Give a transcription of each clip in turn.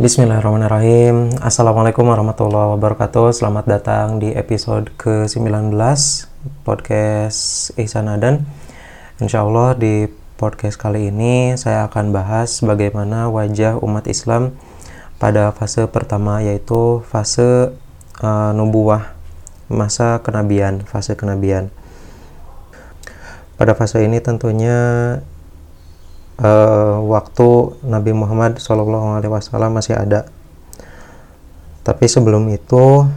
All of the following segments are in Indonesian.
Bismillahirrahmanirrahim. Assalamualaikum warahmatullahi wabarakatuh. Selamat datang di episode ke-19 Podcast Ihsan Adan. Insya Allah di podcast kali ini Saya akan bahas bagaimana wajah umat Islam Pada fase pertama yaitu fase uh, nubuah Masa kenabian, fase kenabian. Pada fase ini tentunya uh, waktu Nabi Muhammad SAW masih ada. Tapi sebelum itu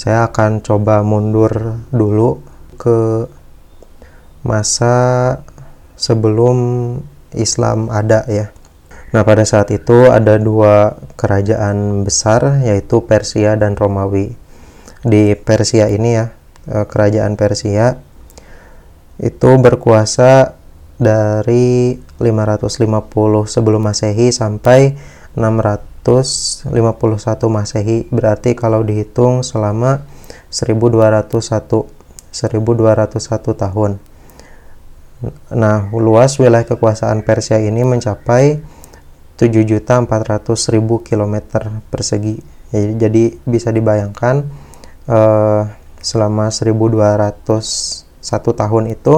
saya akan coba mundur dulu ke masa sebelum Islam ada ya. Nah, pada saat itu ada dua kerajaan besar yaitu Persia dan Romawi. Di Persia ini ya, eh, kerajaan Persia itu berkuasa dari 550 sebelum Masehi sampai 651 Masehi berarti kalau dihitung selama 1201 1201 tahun. Nah, luas wilayah kekuasaan Persia ini mencapai 7.400.000 km persegi. Jadi, bisa dibayangkan uh, selama 1201 tahun itu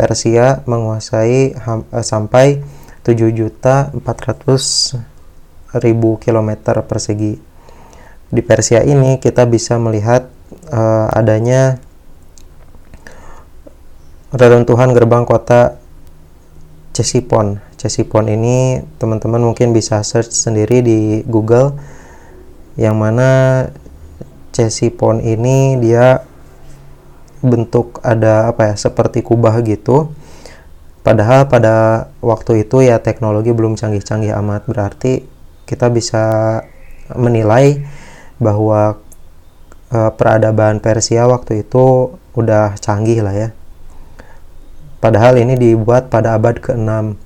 Persia menguasai uh, sampai 7.400.000 km persegi. Di Persia ini kita bisa melihat uh, adanya reruntuhan gerbang kota Cesipon. Cesipon ini teman-teman mungkin bisa search sendiri di Google yang mana Cesipon ini dia bentuk ada apa ya seperti kubah gitu. Padahal pada waktu itu ya teknologi belum canggih-canggih amat. Berarti kita bisa menilai bahwa e, peradaban Persia waktu itu udah canggih lah ya. Padahal ini dibuat pada abad ke-6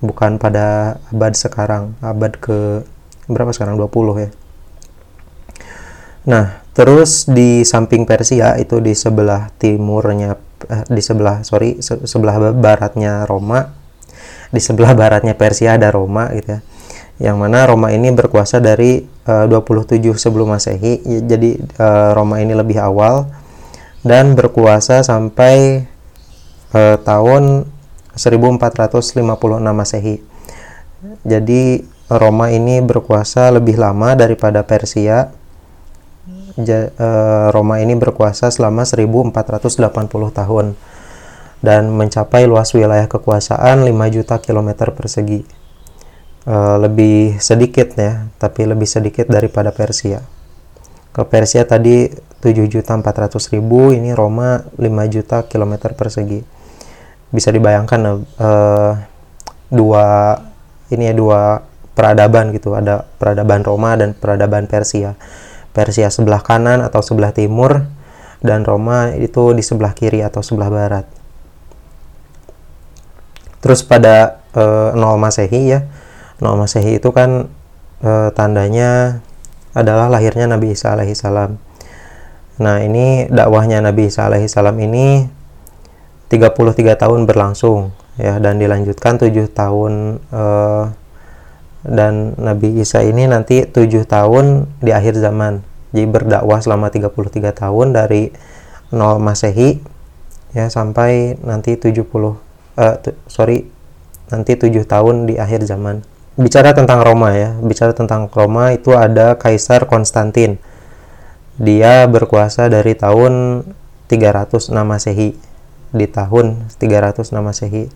bukan pada abad sekarang. Abad ke berapa sekarang? 20 ya. Nah Terus di samping Persia itu di sebelah timurnya eh, di sebelah sorry se sebelah baratnya Roma di sebelah baratnya Persia ada Roma gitu ya yang mana Roma ini berkuasa dari eh, 27 sebelum Masehi jadi eh, Roma ini lebih awal dan berkuasa sampai eh, tahun 1456 Masehi. Jadi Roma ini berkuasa lebih lama daripada Persia Roma ini berkuasa selama 1480 tahun dan mencapai luas wilayah kekuasaan 5 juta kilometer persegi. Uh, lebih sedikit ya, tapi lebih sedikit daripada Persia. Ke Persia tadi 7 juta 400 ribu, ini Roma 5 juta kilometer persegi. Bisa dibayangkan uh, dua ini ya dua peradaban gitu, ada peradaban Roma dan peradaban Persia Persia sebelah kanan atau sebelah timur dan Roma itu di sebelah kiri atau sebelah barat. Terus pada e, nol Masehi ya. Nol Masehi itu kan e, tandanya adalah lahirnya Nabi Isa alaihi salam. Nah, ini dakwahnya Nabi Isa alaihi salam ini 33 tahun berlangsung ya dan dilanjutkan 7 tahun e, dan Nabi Isa ini nanti tujuh tahun di akhir zaman jadi berdakwah selama 33 tahun dari 0 Masehi ya sampai nanti 70 uh, sorry nanti 7 tahun di akhir zaman. Bicara tentang Roma ya bicara tentang Roma itu ada Kaisar Konstantin. Dia berkuasa dari tahun 306 Masehi di tahun 306 Masehi.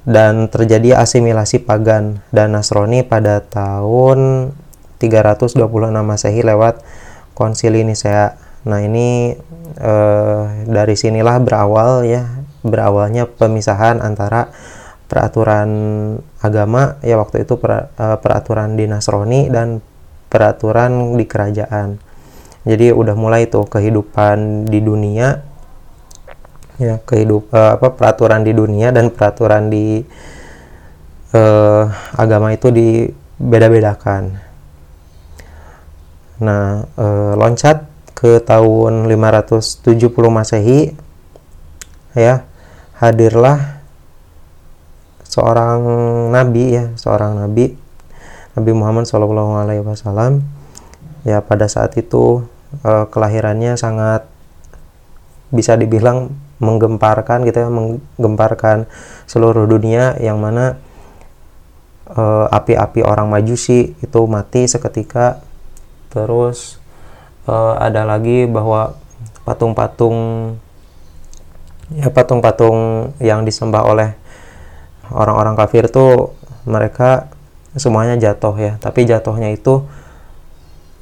Dan terjadi asimilasi pagan dan Nasrani pada tahun 326 Masehi lewat Konsili Nisea. Nah, ini eh, dari sinilah berawal ya, berawalnya pemisahan antara peraturan agama ya waktu itu per, eh, peraturan di Nasrani dan peraturan di kerajaan. Jadi udah mulai tuh kehidupan di dunia ya kehidup uh, apa peraturan di dunia dan peraturan di uh, agama itu dibeda-bedakan. Nah, uh, loncat ke tahun 570 Masehi ya, hadirlah seorang nabi ya, seorang nabi Nabi Muhammad Shallallahu Alaihi Wasallam. Ya pada saat itu uh, kelahirannya sangat bisa dibilang menggemparkan gitu ya menggemparkan seluruh dunia yang mana eh, api-api uh, orang majusi itu mati seketika terus uh, ada lagi bahwa patung-patung ya patung-patung yang disembah oleh orang-orang kafir tuh mereka semuanya jatuh ya. Tapi jatuhnya itu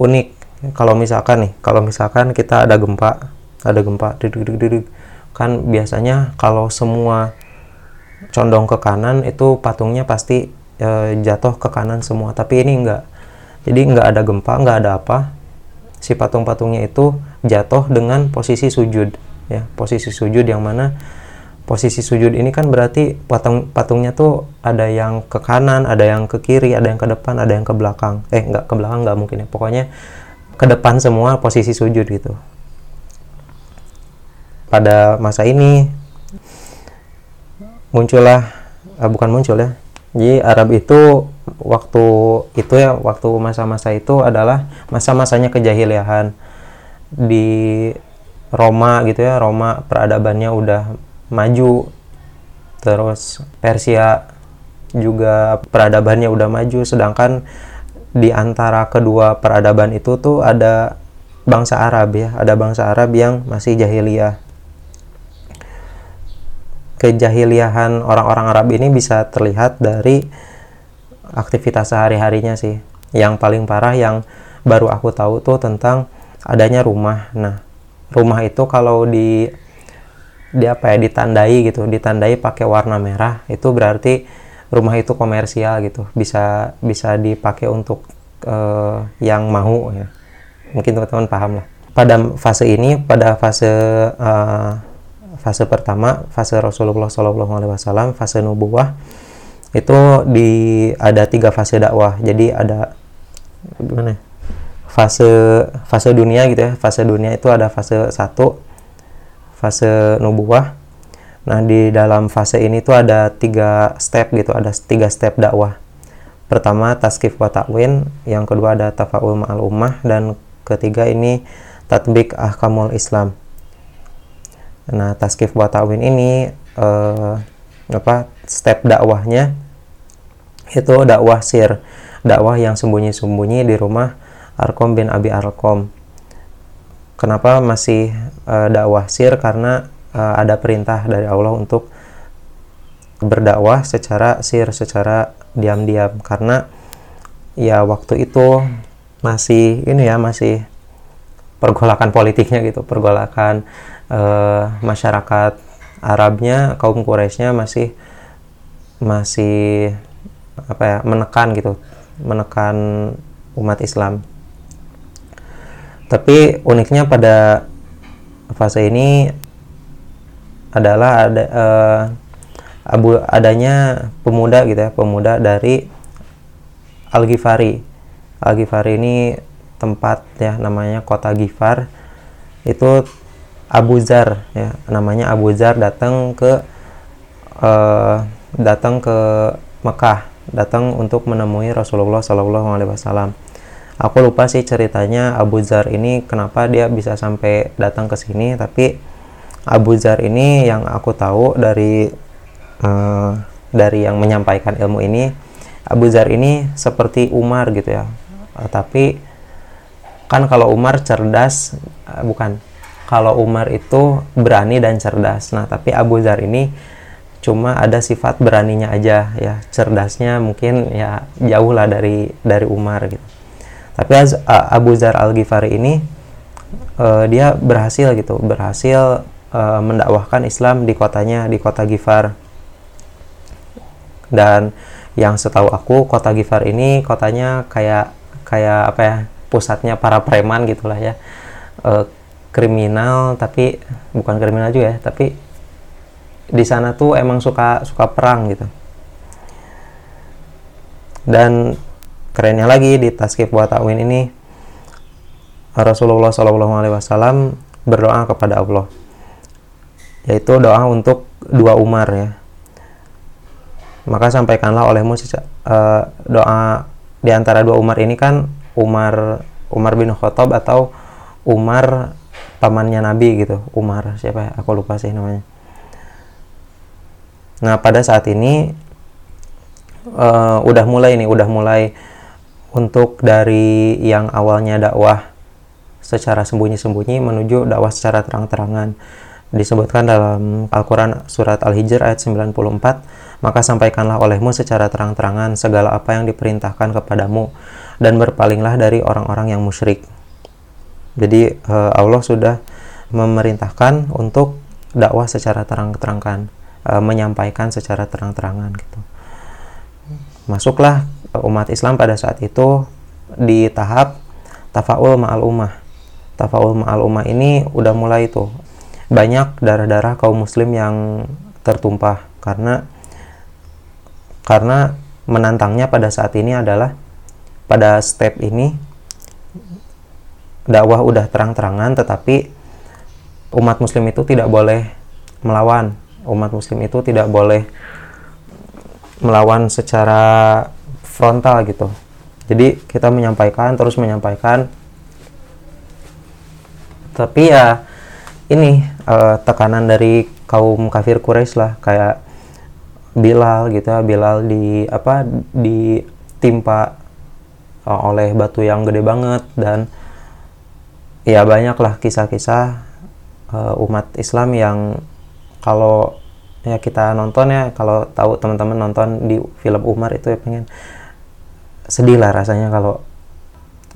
unik. Kalau misalkan nih kalau misalkan kita ada gempa ada gempa duduk duduk kan biasanya kalau semua condong ke kanan itu patungnya pasti e, jatuh ke kanan semua. Tapi ini enggak jadi enggak ada gempa enggak ada apa. Si patung-patungnya itu jatuh dengan posisi sujud ya. Posisi sujud yang mana posisi sujud ini kan berarti patung patungnya tuh ada yang ke kanan ada yang ke kiri ada yang ke depan ada yang ke belakang. Eh enggak ke belakang enggak mungkin ya. Pokoknya ke depan semua posisi sujud gitu. Pada masa ini muncullah uh, bukan muncul ya. Jadi Arab itu waktu itu ya waktu masa-masa itu adalah masa-masanya kejahiliahan. Di Roma gitu ya Roma peradabannya udah maju. Terus Persia juga peradabannya udah maju. Sedangkan di antara kedua peradaban itu tuh ada bangsa Arab ya ada bangsa Arab yang masih jahiliyah. Kejahiliahan orang-orang Arab ini bisa terlihat dari aktivitas sehari-harinya sih. Yang paling parah yang baru aku tahu tuh tentang adanya rumah. Nah, rumah itu kalau di di apa ya ditandai gitu, ditandai pakai warna merah, itu berarti rumah itu komersial gitu. Bisa bisa dipakai untuk uh, yang mau ya. Mungkin teman-teman paham lah. Pada fase ini, pada fase uh, fase pertama fase Rasulullah Shallallahu Alaihi Wasallam fase nubuah itu di ada tiga fase dakwah. Jadi ada gimana ya? fase fase dunia gitu ya. Fase dunia itu ada fase satu fase nubuah. Nah di dalam fase ini tuh ada tiga step gitu ada tiga step dakwah. Pertama taskif wa takwin yang kedua ada tafaul ma'al ummah dan ketiga ini tatbik ahkamul islam. Nah, taskif watawin ini uh, apa step dakwahnya itu dakwah sir, dakwah yang sembunyi-sembunyi di rumah Arkom bin Abi Arkom. Kenapa masih uh, dakwah sir? Karena uh, ada perintah dari Allah untuk berdakwah secara sir, secara diam-diam. Karena ya waktu itu masih ini ya masih pergolakan politiknya gitu, pergolakan uh, masyarakat Arabnya kaum Quraisynya masih masih apa ya menekan gitu menekan umat Islam. Tapi uniknya pada fase ini adalah ada uh, abu adanya pemuda gitu ya pemuda dari Al Ghifari Al Ghifari ini tempat ya namanya kota Gifar itu Abu Zar ya namanya Abu Zar datang ke uh, datang ke Mekah datang untuk menemui Rasulullah Shallallahu Alaihi Wasallam. Aku lupa sih ceritanya Abu Zar ini kenapa dia bisa sampai datang ke sini tapi Abu Zar ini yang aku tahu dari uh, dari yang menyampaikan ilmu ini Abu Zar ini seperti Umar gitu ya. Uh, tapi kan kalau Umar cerdas uh, bukan. Kalau Umar itu berani dan cerdas. Nah, tapi Abu Zar ini cuma ada sifat beraninya aja ya, cerdasnya mungkin ya jauh lah dari dari Umar gitu. Tapi Abu Zar Al Ghifari ini uh, dia berhasil gitu, berhasil uh, mendakwahkan Islam di kotanya, di kota Gifar. Dan yang setahu aku kota Gifar ini kotanya kayak kayak apa ya pusatnya para preman gitulah ya. Uh, kriminal tapi bukan kriminal juga ya tapi di sana tuh emang suka suka perang gitu. Dan kerennya lagi di Taskif buat Ta'win ini Rasulullah Shallallahu Alaihi Wasallam berdoa kepada Allah yaitu doa untuk dua Umar ya. Maka sampaikanlah olehmu uh, doa di antara dua Umar ini kan Umar Umar bin Khattab atau Umar pamannya Nabi gitu. Umar siapa ya? Aku lupa sih namanya nah pada saat ini uh, udah mulai nih udah mulai untuk dari yang awalnya dakwah secara sembunyi-sembunyi menuju dakwah secara terang-terangan. Disebutkan dalam Al-Quran surat Al-Hijr ayat 94 maka sampaikanlah olehmu secara terang-terangan segala apa yang diperintahkan kepadamu dan berpalinglah dari orang-orang yang musyrik. Jadi uh, Allah sudah memerintahkan untuk dakwah secara terang-terangan uh, menyampaikan secara terang-terangan gitu. Masuklah umat Islam pada saat itu di tahap tafaul ma'al ummah. Tafaul ma'al ummah ini udah mulai tuh. Banyak darah-darah kaum muslim yang tertumpah karena karena menantangnya pada saat ini adalah pada step ini dakwah udah terang-terangan tetapi umat muslim itu tidak boleh melawan umat muslim itu tidak boleh melawan secara frontal gitu. Jadi kita menyampaikan terus menyampaikan. Tapi ya ini uh, tekanan dari kaum kafir Quraisy lah. Kayak Bilal gitu ya Bilal di apa ditimpa uh, oleh batu yang gede banget. Dan ya banyaklah kisah-kisah uh, umat Islam yang kalau ya kita nonton ya kalau tahu teman-teman nonton di film Umar itu ya pengen sedih lah rasanya kalau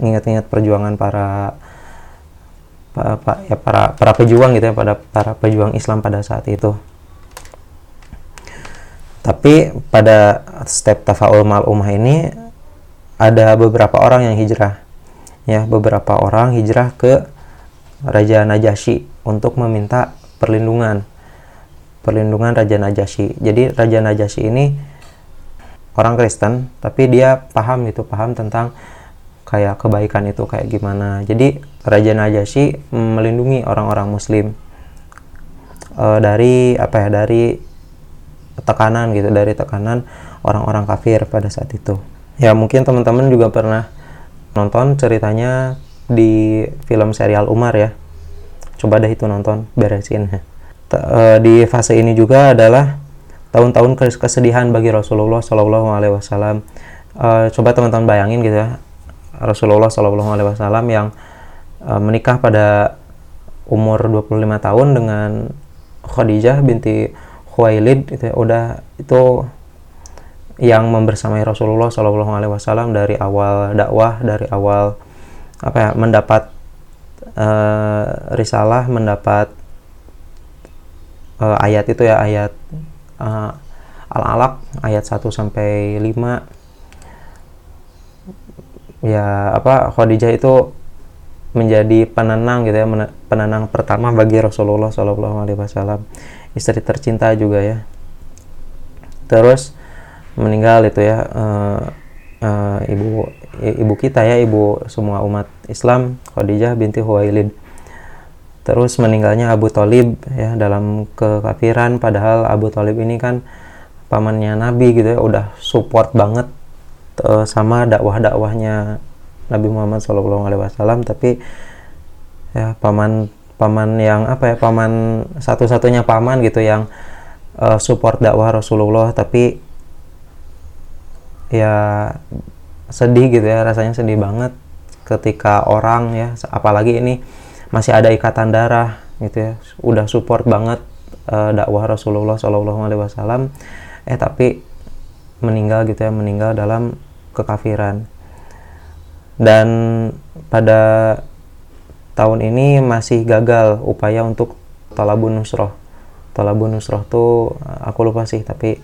ingat-ingat perjuangan para apa ya para para pejuang gitu ya pada para pejuang Islam pada saat itu. Tapi pada step tafaul mal umah ini ada beberapa orang yang hijrah. Ya, beberapa orang hijrah ke Raja Najasyi untuk meminta perlindungan. Perlindungan Raja Najasyi. Jadi Raja Najasyi ini orang Kristen, tapi dia paham itu, paham tentang kayak kebaikan itu kayak gimana. Jadi Raja Najasyi melindungi orang-orang Muslim uh, dari apa ya dari tekanan gitu dari tekanan orang-orang kafir pada saat itu. Ya mungkin teman-teman juga pernah nonton ceritanya di film serial Umar ya. Coba deh itu nonton beresin. Uh, di fase ini juga adalah tahun-tahun kesedihan bagi Rasulullah Shallallahu Alaihi Wasallam. Uh, coba teman-teman bayangin gitu ya Rasulullah Shallallahu Alaihi Wasallam yang uh, menikah pada umur 25 tahun dengan Khadijah binti Khuwailid itu ya, udah itu yang membersamai Rasulullah Shallallahu Alaihi Wasallam dari awal dakwah dari awal apa ya mendapat uh, risalah mendapat uh, ayat itu ya ayat uh, al-alaq ayat 1 sampai 5 ya apa Khadijah itu menjadi penenang gitu ya penenang pertama bagi Rasulullah Shallallahu Alaihi Wasallam. Istri tercinta juga ya. Terus meninggal itu ya uh, uh, ibu ibu kita ya ibu semua umat Islam Khadijah binti Huwailid terus meninggalnya Abu Talib ya dalam kekafiran. Padahal Abu Talib ini kan pamannya Nabi gitu ya udah support banget uh, sama dakwah-dakwahnya Nabi Muhammad SAW tapi ya paman paman yang apa ya paman satu-satunya paman gitu yang uh, support dakwah Rasulullah. Tapi ya sedih gitu ya rasanya sedih banget ketika orang ya apalagi ini masih ada ikatan darah gitu ya. Udah support banget uh, dakwah Rasulullah SAW eh tapi meninggal gitu ya meninggal dalam kekafiran. Dan pada tahun ini masih gagal upaya untuk talabun nusroh. Talabun nusroh tuh aku lupa sih tapi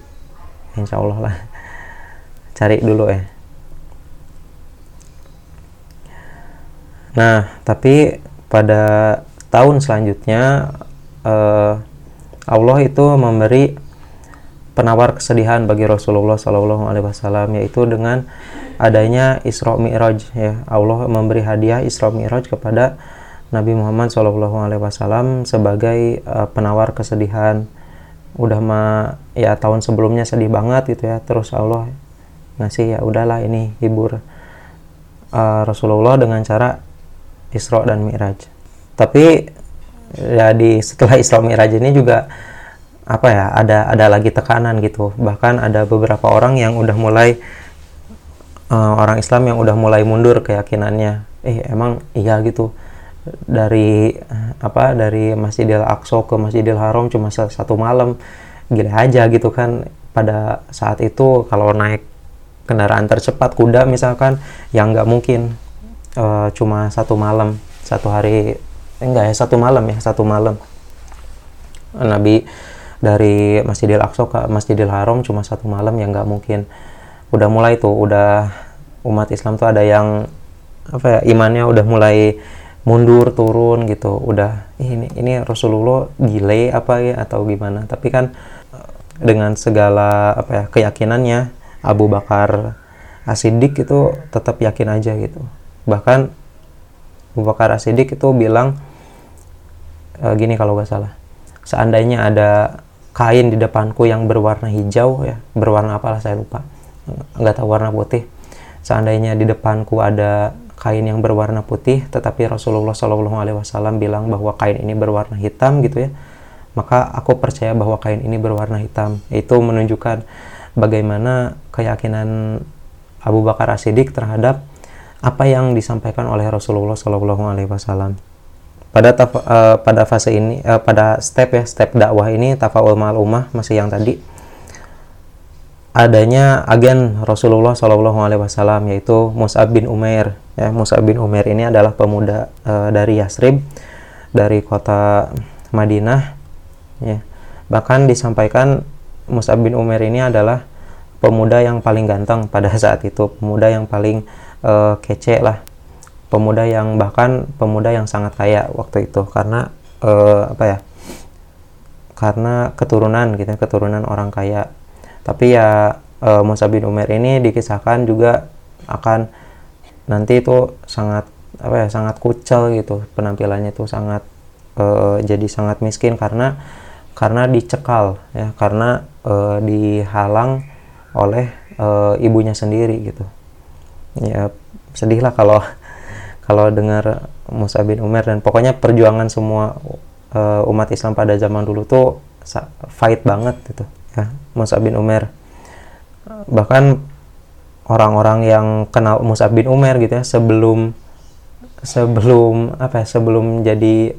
insya Allah lah. Cari dulu ya nah tapi pada tahun selanjutnya uh, Allah itu memberi penawar kesedihan bagi Rasulullah Shallallahu Alaihi Wasallam yaitu dengan adanya Isra Mi'raj ya. Allah memberi hadiah Isra Mi'raj kepada Nabi Muhammad Shallallahu Alaihi Wasallam sebagai uh, penawar kesedihan. Udah ma ya tahun sebelumnya sedih banget gitu ya. Terus Allah ngasih ya udahlah ini hibur uh, Rasulullah dengan cara Isra dan Mi'raj. Tapi ya di setelah Isra Mi'raj ini juga apa ya ada ada lagi tekanan gitu. Bahkan ada beberapa orang yang udah mulai uh, orang Islam yang udah mulai mundur keyakinannya. Eh emang iya gitu. Dari apa dari Masjidil Aqsa ke Masjidil Haram cuma satu malam gila aja gitu kan. Pada saat itu kalau naik kendaraan tercepat kuda misalkan yang nggak mungkin uh, cuma satu malam satu hari enggak ya satu malam ya satu malam. Nabi dari Masjidil Aqsa ke Masjidil Haram cuma satu malam yang nggak mungkin. Udah mulai tuh udah umat Islam tuh ada yang apa ya imannya udah mulai mundur turun gitu. Udah ini ini Rasulullah gile apa ya atau gimana? Tapi kan dengan segala apa ya keyakinannya Abu Bakar Asidik itu tetap yakin aja gitu bahkan Abu Bakar Asidik itu bilang e, gini kalau nggak salah seandainya ada kain di depanku yang berwarna hijau ya berwarna apalah saya lupa nggak tahu warna putih seandainya di depanku ada kain yang berwarna putih tetapi Rasulullah Wasallam bilang bahwa kain ini berwarna hitam gitu ya maka aku percaya bahwa kain ini berwarna hitam. Itu menunjukkan bagaimana keyakinan Abu Bakar As-Siddiq terhadap apa yang disampaikan oleh Rasulullah Shallallahu Alaihi Wasallam. Pada taf, uh, pada fase ini uh, pada step ya step dakwah ini tafaul mal ummah masih yang tadi adanya agen Rasulullah Shallallahu Alaihi Wasallam yaitu Mus'ab bin Umair. Ya Mus'ab bin Umair ini adalah pemuda uh, dari Yasrib dari kota Madinah. Ya bahkan disampaikan Mus'ab bin Umair ini adalah pemuda yang paling ganteng pada saat itu pemuda yang paling uh, kece lah. Pemuda yang bahkan pemuda yang sangat kaya waktu itu. Karena uh, apa ya karena keturunan gitu ya, keturunan orang kaya. Tapi ya uh, Musa bin Umar ini dikisahkan juga akan nanti itu sangat apa ya sangat kucel gitu. Penampilannya itu sangat uh, jadi sangat miskin karena karena dicekal ya. Karena uh, dihalang oleh uh, ibunya sendiri gitu ya sedih lah kalau kalau dengar Musa bin Umar dan pokoknya perjuangan semua uh, umat Islam pada zaman dulu tuh fight banget gitu ya Musa bin Umar. Bahkan orang-orang yang kenal Musa bin Umar gitu ya sebelum sebelum apa ya sebelum jadi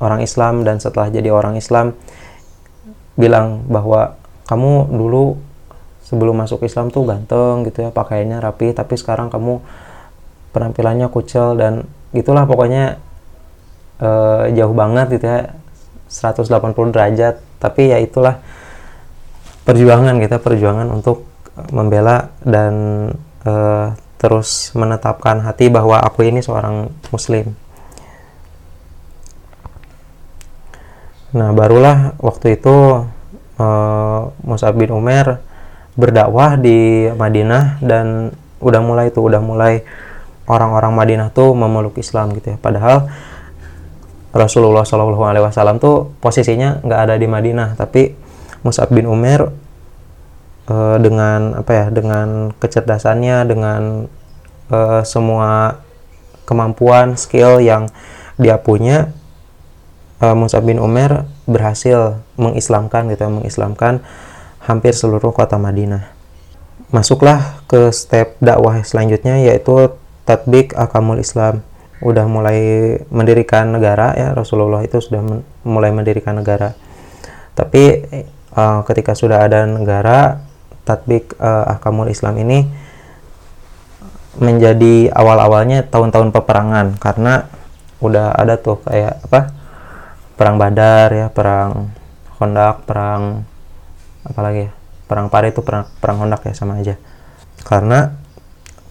orang Islam dan setelah jadi orang Islam bilang bahwa kamu dulu sebelum masuk Islam tuh ganteng gitu ya pakaiannya rapi tapi sekarang kamu penampilannya kucel dan gitulah pokoknya uh, jauh banget gitu ya 180 derajat. Tapi ya itulah perjuangan kita perjuangan untuk membela dan uh, terus menetapkan hati bahwa aku ini seorang muslim. Nah barulah waktu itu uh, Mus'ab bin Umar berdakwah di Madinah dan udah mulai tuh udah mulai orang-orang Madinah tuh memeluk Islam gitu ya. Padahal Rasulullah Shallallahu Alaihi Wasallam tuh posisinya nggak ada di Madinah, tapi Mus'ab bin Umar e, dengan apa ya, dengan kecerdasannya, dengan e, semua kemampuan, skill yang dia punya, e, Mus'ab bin Umar berhasil mengislamkan gitu, ya, mengislamkan hampir seluruh kota Madinah. Masuklah ke step dakwah selanjutnya yaitu tatbik akamul Islam. Udah mulai mendirikan negara ya Rasulullah itu sudah mulai mendirikan negara. Tapi uh, ketika sudah ada negara tatbik uh, akamul Islam ini menjadi awal-awalnya tahun-tahun peperangan. Karena udah ada tuh kayak apa perang Badar ya perang Hondak perang apalagi ya perang Pare itu perang perang Hondak ya sama aja. Karena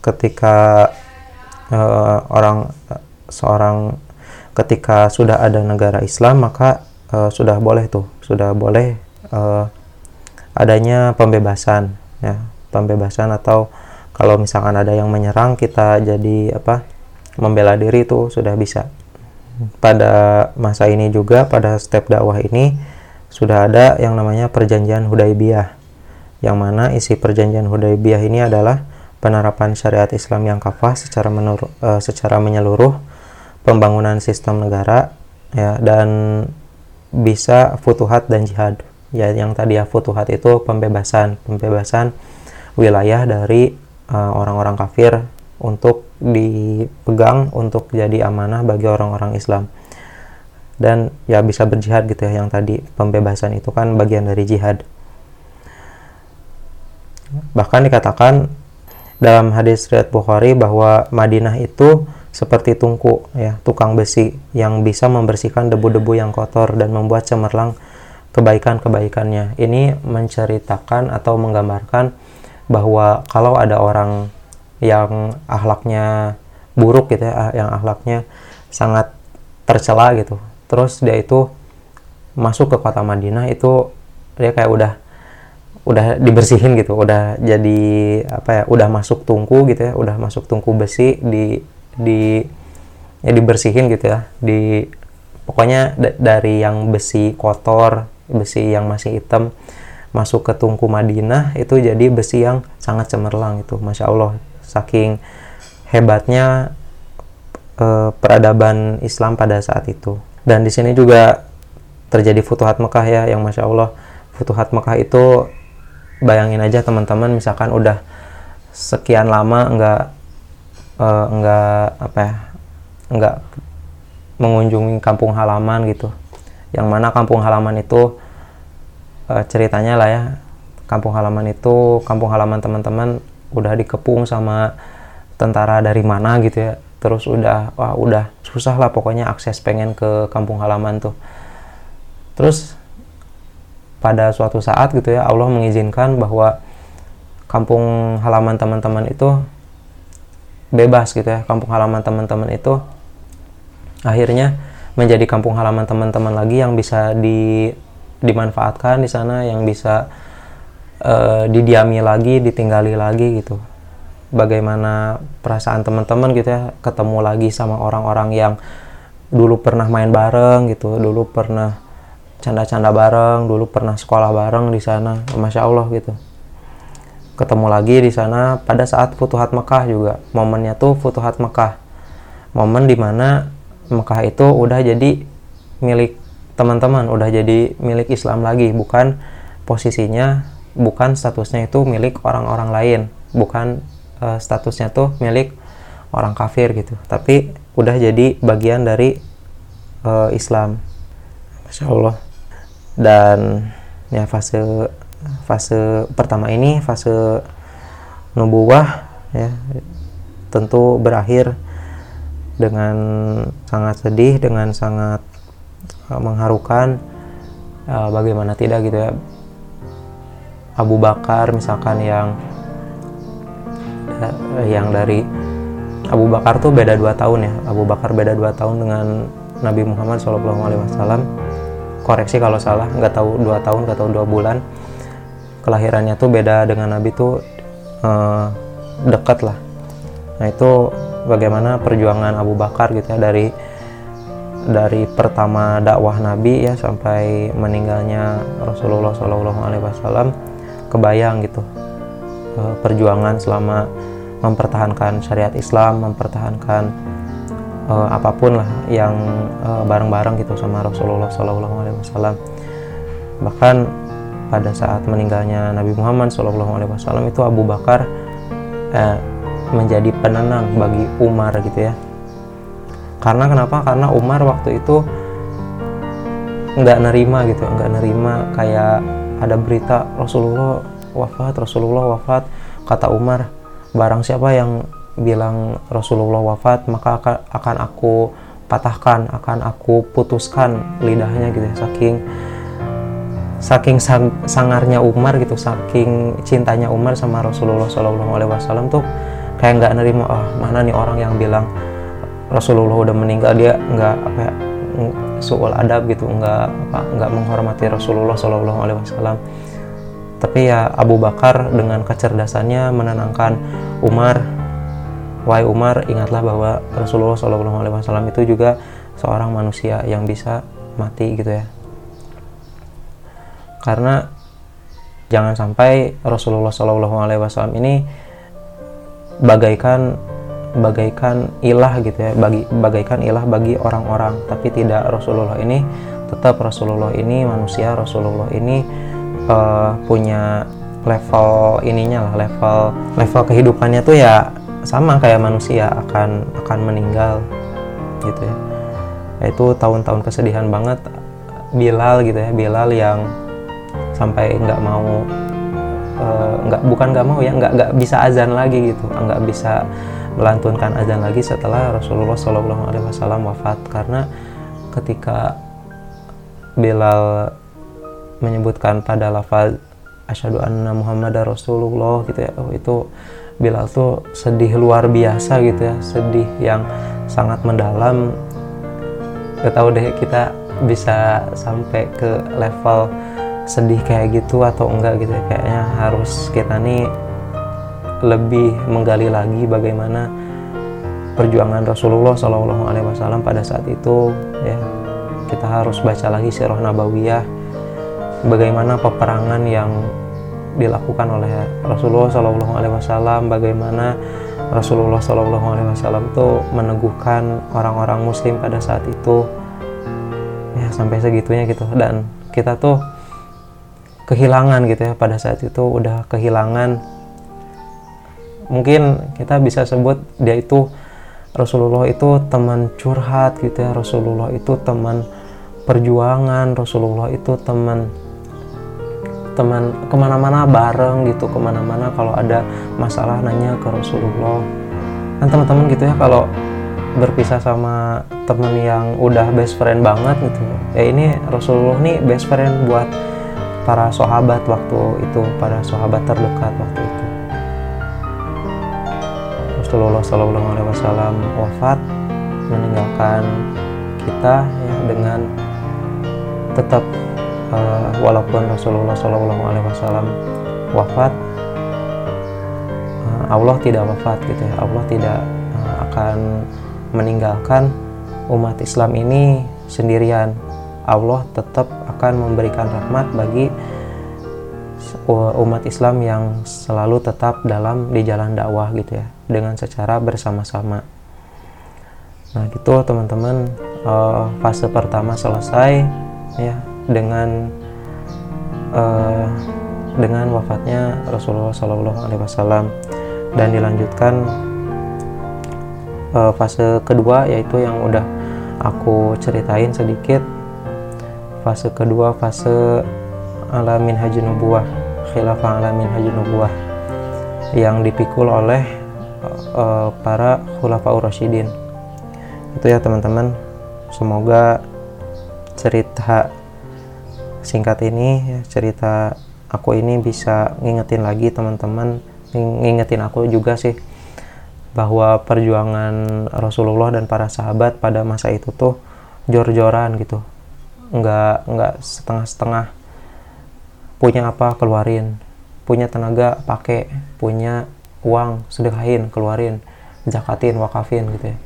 ketika uh, orang seorang ketika sudah ada negara Islam maka uh, sudah boleh tuh sudah boleh uh, adanya pembebasan ya. Pembebasan atau kalau misalkan ada yang menyerang kita jadi apa membela diri itu sudah bisa. Pada masa ini juga pada step dakwah ini sudah ada yang namanya perjanjian Hudaibiyah yang mana isi perjanjian Hudaybiyah ini adalah penerapan syariat Islam yang kafah secara menur, uh, secara menyeluruh, pembangunan sistem negara ya dan bisa futuhat dan jihad. Ya yang tadi ya futuhat itu pembebasan, pembebasan wilayah dari eh, orang-orang uh, kafir untuk dipegang untuk jadi amanah bagi orang-orang Islam. Dan ya bisa berjihad gitu ya yang tadi pembebasan itu kan bagian dari jihad. Bahkan dikatakan dalam hadis riwayat Bukhari bahwa Madinah itu seperti tungku ya, tukang besi yang bisa membersihkan debu-debu yang kotor dan membuat cemerlang kebaikan-kebaikannya. Ini menceritakan atau menggambarkan bahwa kalau ada orang yang akhlaknya buruk gitu ya, yang akhlaknya sangat tercela gitu. Terus dia itu masuk ke kota Madinah itu dia kayak udah udah dibersihin gitu udah jadi apa ya udah masuk tungku gitu ya udah masuk tungku besi di di ya dibersihin gitu ya di pokoknya dari yang besi kotor besi yang masih hitam masuk ke tungku Madinah itu jadi besi yang sangat cemerlang itu masya Allah. Saking hebatnya eh, peradaban Islam pada saat itu dan di sini juga terjadi Futuhat Mekah ya yang masya Allah. Futuhat Mekah itu bayangin aja teman-teman misalkan udah sekian lama nggak uh, nggak apa ya nggak mengunjungi kampung halaman gitu. Yang mana kampung halaman itu uh, ceritanya lah ya kampung halaman itu kampung halaman teman-teman udah dikepung sama tentara dari mana gitu ya terus udah wah udah susah lah pokoknya akses pengen ke kampung halaman tuh. Terus pada suatu saat gitu ya Allah mengizinkan bahwa kampung halaman teman-teman itu bebas gitu ya. Kampung halaman teman-teman itu akhirnya menjadi kampung halaman teman-teman lagi yang bisa di dimanfaatkan di sana yang bisa uh, didiami lagi ditinggali lagi gitu bagaimana perasaan teman-teman gitu ya ketemu lagi sama orang-orang yang dulu pernah main bareng gitu dulu pernah canda-canda bareng dulu pernah sekolah bareng di sana masya Allah gitu. Ketemu lagi di sana pada saat Futuhat Mekah juga momennya tuh Futuhat Mekah. Momen di mana Mekah itu udah jadi milik teman-teman udah jadi milik Islam lagi bukan posisinya bukan statusnya itu milik orang-orang lain bukan uh, statusnya tuh milik orang kafir gitu. Tapi udah jadi bagian dari uh, Islam. Masya Allah dan ya fase fase pertama ini fase nubuah ya tentu berakhir dengan sangat sedih dengan sangat uh, mengharukan uh, bagaimana tidak gitu ya. Abu Bakar misalkan yang yang dari Abu Bakar tuh beda dua tahun ya. Abu Bakar beda dua tahun dengan Nabi Muhammad SAW koreksi kalau salah nggak tahu dua tahun nggak tahu dua bulan. Kelahirannya tuh beda dengan Nabi tuh uh, dekat lah. Nah itu bagaimana perjuangan Abu Bakar gitu ya dari dari pertama dakwah Nabi ya sampai meninggalnya Rasulullah Wasallam. Kebayang gitu perjuangan selama mempertahankan syariat Islam mempertahankan uh, apa pun lah yang uh, bareng-bareng gitu sama Rasulullah Shallallahu Alaihi Wasallam. Bahkan pada saat meninggalnya Nabi Muhammad Shallallahu Alaihi Wasallam itu Abu Bakar uh, menjadi penenang bagi Umar gitu ya. Karena kenapa? Karena Umar waktu itu nggak nerima gitu nggak nerima kayak ada berita Rasulullah wafat Rasulullah wafat. Kata Umar barang siapa yang bilang Rasulullah wafat maka akan aku patahkan akan aku putuskan lidahnya gitu ya saking saking sang, sangarnya Umar gitu saking cintanya Umar sama Rasulullah Shallallahu Alaihi Wasallam tuh kayak nggak nerima oh mana nih orang yang bilang Rasulullah udah meninggal dia nggak apa ya soal adab gitu nggak nggak menghormati Rasulullah Shallallahu Alaihi Wasallam tapi ya Abu Bakar dengan kecerdasannya menenangkan Umar Wahai Umar, ingatlah bahwa Rasulullah SAW itu juga seorang manusia yang bisa mati gitu ya. Karena jangan sampai Rasulullah Shallallahu Alaihi Wasallam ini bagaikan bagaikan ilah gitu ya bagi bagaikan ilah bagi orang-orang tapi tidak Rasulullah ini tetap Rasulullah ini manusia Rasulullah ini uh, punya level ininya lah level level kehidupannya tuh ya sama kayak manusia akan akan meninggal gitu ya. Itu tahun-tahun kesedihan banget Bilal gitu ya Bilal yang sampai nggak mau eh, nggak uh, bukan nggak mau ya nggak nggak bisa azan lagi gitu nggak bisa melantunkan azan lagi setelah Rasulullah Shallallahu Alaihi Wasallam wafat. Karena ketika Bilal menyebutkan pada lafaz asyhadu anna Muhammad Rasulullah gitu ya. Oh itu Bilal tuh sedih luar biasa gitu ya. Sedih yang sangat mendalam. Gak tahu deh kita bisa sampai ke level sedih kayak gitu atau enggak gitu ya. Kayaknya harus kita nih lebih menggali lagi bagaimana perjuangan Rasulullah Shallallahu Alaihi Wasallam pada saat itu ya. Kita harus baca lagi sirah nabawiyah bagaimana peperangan yang dilakukan oleh Rasulullah Shallallahu Alaihi Wasallam bagaimana Rasulullah Shallallahu Alaihi Wasallam itu meneguhkan orang-orang Muslim pada saat itu. Ya sampai segitunya gitu. Dan kita tuh kehilangan gitu ya pada saat itu udah kehilangan. Mungkin kita bisa sebut dia itu Rasulullah itu teman curhat gitu ya Rasulullah itu teman perjuangan Rasulullah itu teman teman ke mana-mana bareng gitu ke mana-mana kalau ada masalah nanya ke Rasulullah. Kan teman-teman gitu ya kalau berpisah sama teman yang udah best friend banget gitu. Ya ini Rasulullah nih best friend buat para sahabat waktu itu para sahabat terdekat waktu itu. Rasulullah Shallallahu Alaihi Wasallam wafat meninggalkan kita ya dengan tetap uh, walaupun Rasulullah Shallallahu Alaihi Wasallam wafat uh, Allah tidak wafat gitu ya. Allah tidak uh, akan meninggalkan umat Islam ini sendirian. Allah tetap akan memberikan rahmat bagi umat Islam yang selalu tetap dalam di jalan dakwah gitu ya dengan secara bersama-sama. Nah gitu teman-teman. Fase pertama selesai ya dengan uh, dengan wafatnya Rasulullah Shallallahu Alaihi Wasallam. Dan dilanjutkan uh, fase kedua yaitu yang udah aku ceritain sedikit. Fase kedua fase alamin haji nubuah khilafah alamin haji nubuah yang dipikul oleh uh, para khulafaur rasyidin. Itu ya teman-teman. Semoga cerita singkat ini ya, cerita aku ini bisa ngingetin lagi teman-teman ngingetin aku juga sih bahwa perjuangan Rasulullah dan para sahabat pada masa itu tuh jor-joran gitu. Nggak nggak setengah-setengah. Punya apa keluarin. Punya tenaga pakai punya uang sedekahin keluarin. Zakatin wakafin gitu ya.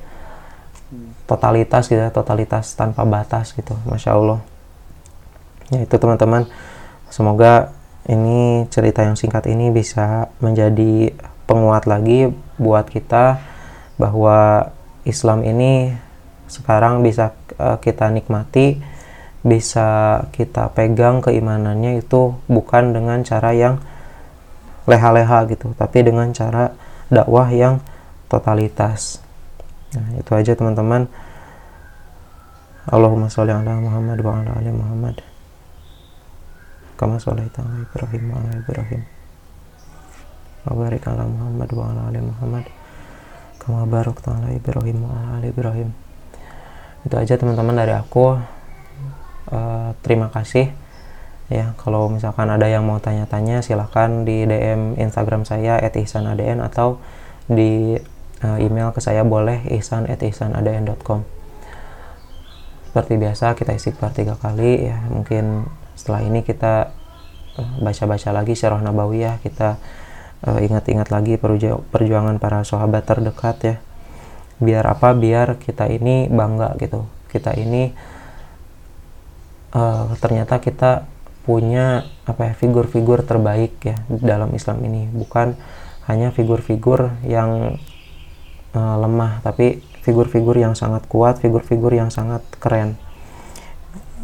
Totalitas gitu ya totalitas tanpa batas gitu masya Allah ya itu teman-teman. Semoga ini cerita yang singkat ini bisa menjadi penguat lagi buat kita bahwa Islam ini sekarang bisa uh, kita nikmati bisa kita pegang keimanannya itu bukan dengan cara yang leha-leha gitu tapi dengan cara dakwah yang totalitas. Nah itu aja teman-teman. Allahumma sholli ala Muhammad wa ala ali Muhammad kama sholaita ala Ibrahim wa ala Ibrahim. Wa barik ala Muhammad wa ala ali Muhammad. Kama barakta ala Ibrahim wa ala ali Ibrahim. Itu aja teman-teman dari aku. Uh, terima kasih. Ya kalau misalkan ada yang mau tanya-tanya silahkan di DM Instagram saya @ihsanadn atau di uh, email ke saya boleh ihsan@ihsanadn.com seperti biasa kita isi per tiga kali ya. Mungkin setelah ini kita eh, baca-baca lagi syarah nabawiyah kita uh, ingat-ingat lagi perju perjuangan para sahabat terdekat ya. Biar apa? Biar kita ini bangga gitu. Kita ini uh, ternyata kita punya apa ya figur-figur terbaik ya dalam Islam ini. Bukan hanya figur-figur yang uh, lemah tapi figur-figur yang sangat kuat figur-figur yang sangat keren.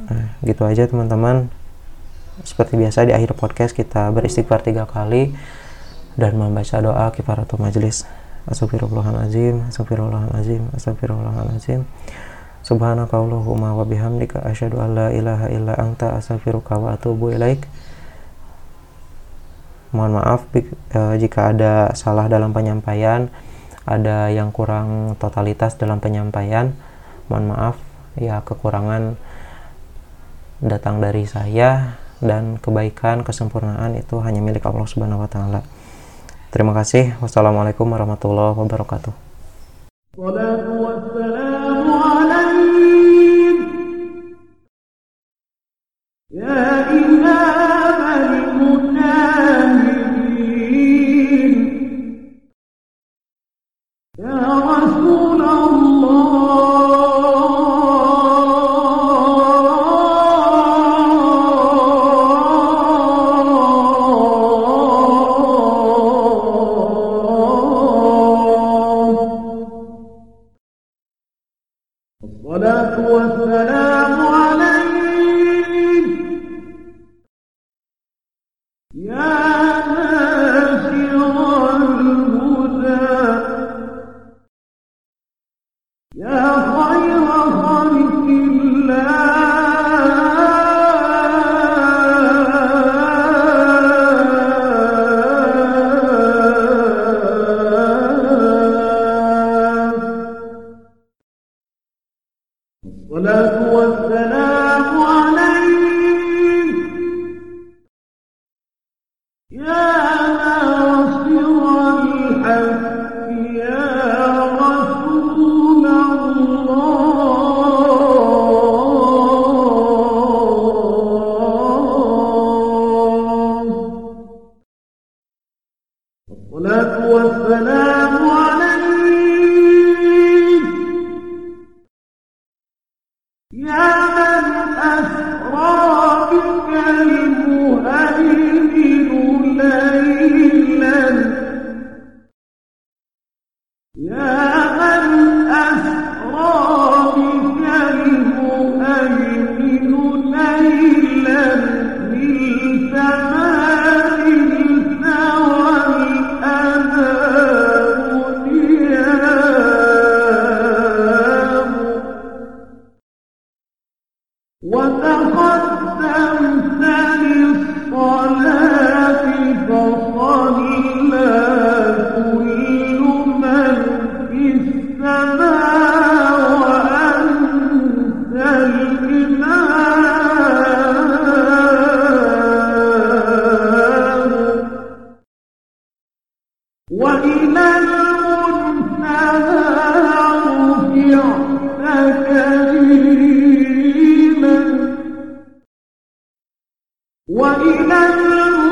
Nah, gitu aja teman-teman seperti biasa di akhir podcast kita beristighfar tiga kali dan membaca doa kifaratul majlis Astagfirullahaladzim Astagfirullahaladzim Astagfirullahaladzim Subhanaka Allahumma wa bihamdika asyhadu an la ilaha illa anta astaghfiruka wa atubu ilaik. Mohon maaf uh, jika ada salah dalam penyampaian, ada yang kurang totalitas dalam penyampaian. Mohon maaf ya kekurangan datang dari saya dan kebaikan kesempurnaan itu hanya milik Allah Subhanahu wa taala. Terima kasih. Wassalamualaikum warahmatullahi wabarakatuh. Ya No. وإذا